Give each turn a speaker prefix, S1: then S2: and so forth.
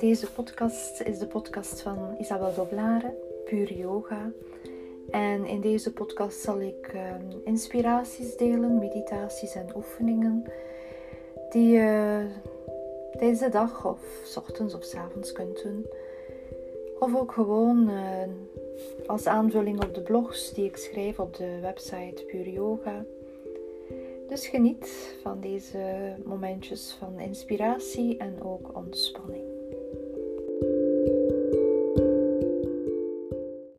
S1: Deze podcast is de podcast van Isabel Doblare, Pure Yoga. En in deze podcast zal ik ehm, inspiraties delen, meditaties en oefeningen die je tijdens de dag of s ochtends of s avonds kunt doen. Of ook gewoon eh, als aanvulling op de blogs die ik schrijf op de website Pure Yoga. Dus geniet van deze momentjes van inspiratie en ook ontspanning.